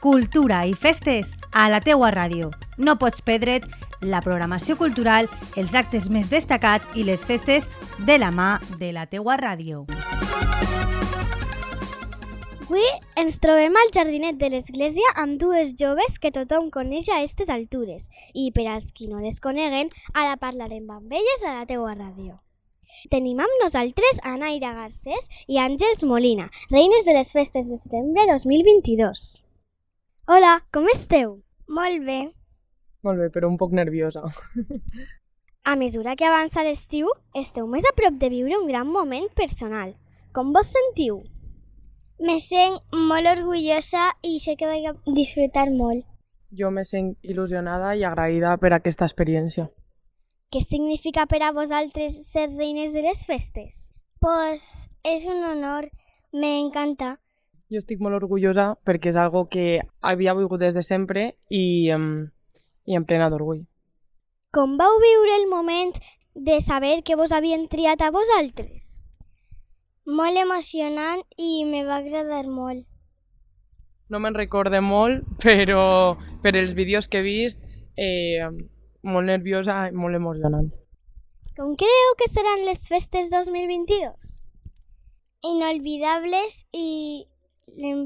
cultura i festes a la teua ràdio. No pots perdre't la programació cultural, els actes més destacats i les festes de la mà de la teua ràdio. Avui ens trobem al jardinet de l'església amb dues joves que tothom coneix a aquestes altures i per als qui no les coneguen, ara parlarem amb elles a la teua ràdio. Tenim amb nosaltres a Naira Garcés i Àngels Molina, reines de les festes de setembre 2022. Hola, com esteu? Molt bé. Molt bé, però un poc nerviosa. A mesura que avança l'estiu, esteu més a prop de viure un gran moment personal. Com vos sentiu? Me sent molt orgullosa i sé que vaig a disfrutar molt. Jo me sent il·lusionada i agraïda per aquesta experiència. Què significa per a vosaltres ser reines de les festes? Pues és un honor, m'encanta. Jo estic molt orgullosa perquè és algo que havia volgut des de sempre i, i em plena d'orgull. Com vau viure el moment de saber que vos havien triat a vosaltres? Molt emocionant i me va agradar molt. No me'n recorde molt, però per els vídeos que he vist, eh, molt nerviosa i molt emocionant. Com creu que seran les festes 2022? Inolvidables i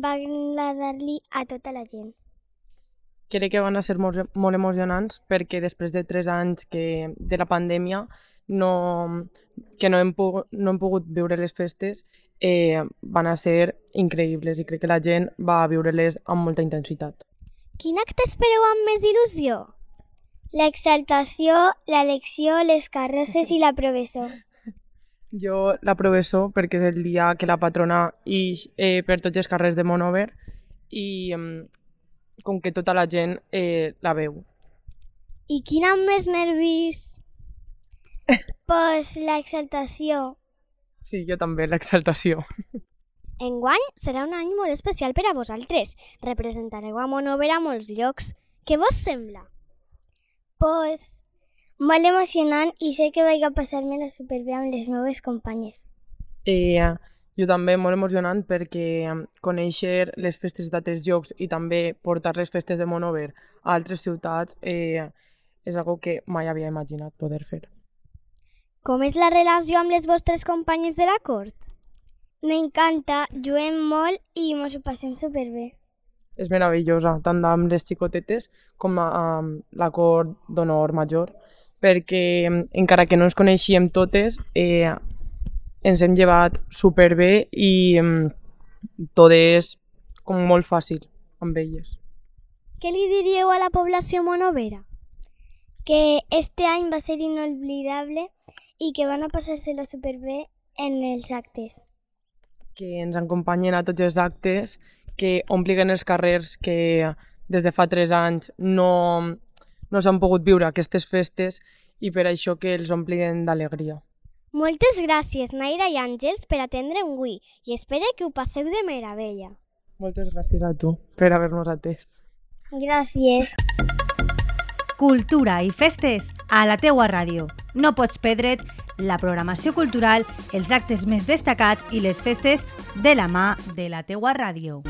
va agradar-li a tota la gent. Crec que van a ser molt, molt emocionants perquè després de tres anys que, de la pandèmia no, que no hem, pogut, no hem pogut viure les festes eh, van a ser increïbles i crec que la gent va a viure-les amb molta intensitat. Quin acte espereu amb més il·lusió? L'exaltació, l'elecció, les carrosses i la professó. Jo la professó perquè és el dia que la patrona ix eh, per tots els carrers de Monover i com que tota la gent eh, la veu. I quin amb més nervis? Pues l'exaltació. Sí, jo també, l'exaltació. Enguany serà un any molt especial per a vosaltres. Representareu a Monover a molts llocs. Què vos sembla? Pues molt emocionant i sé que vaig a passar-me-la superbé amb les meves companyes. Eh, jo també molt emocionant perquè conèixer les festes d'altres llocs i també portar les festes de Monover a altres ciutats eh, és algo que mai havia imaginat poder fer. Com és la relació amb les vostres companyes de la cort? M'encanta, juguem molt i mos ho passem superbé. És meravellosa, tant amb les xicotetes com amb la cort d'honor major, perquè encara que no ens coneixíem totes, eh, ens hem llevat superbé i eh, tot és com molt fàcil amb elles. Què li diríeu a la població monovera? Que este any va ser inolvidable i que van a passar-se-la superbé en els actes. Que ens acompanyen a tots els actes, que ompliguen els carrers que des de fa tres anys no, no s'han pogut viure aquestes festes i per això que els ompliguen d'alegria. Moltes gràcies, Naira i Àngels, per atendre'm avui i espero que ho passeu de meravella. Moltes gràcies a tu per haver-nos atès. Gràcies. Cultura i festes a la teua ràdio. No pots perdre't la programació cultural, els actes més destacats i les festes de la mà de la teua ràdio.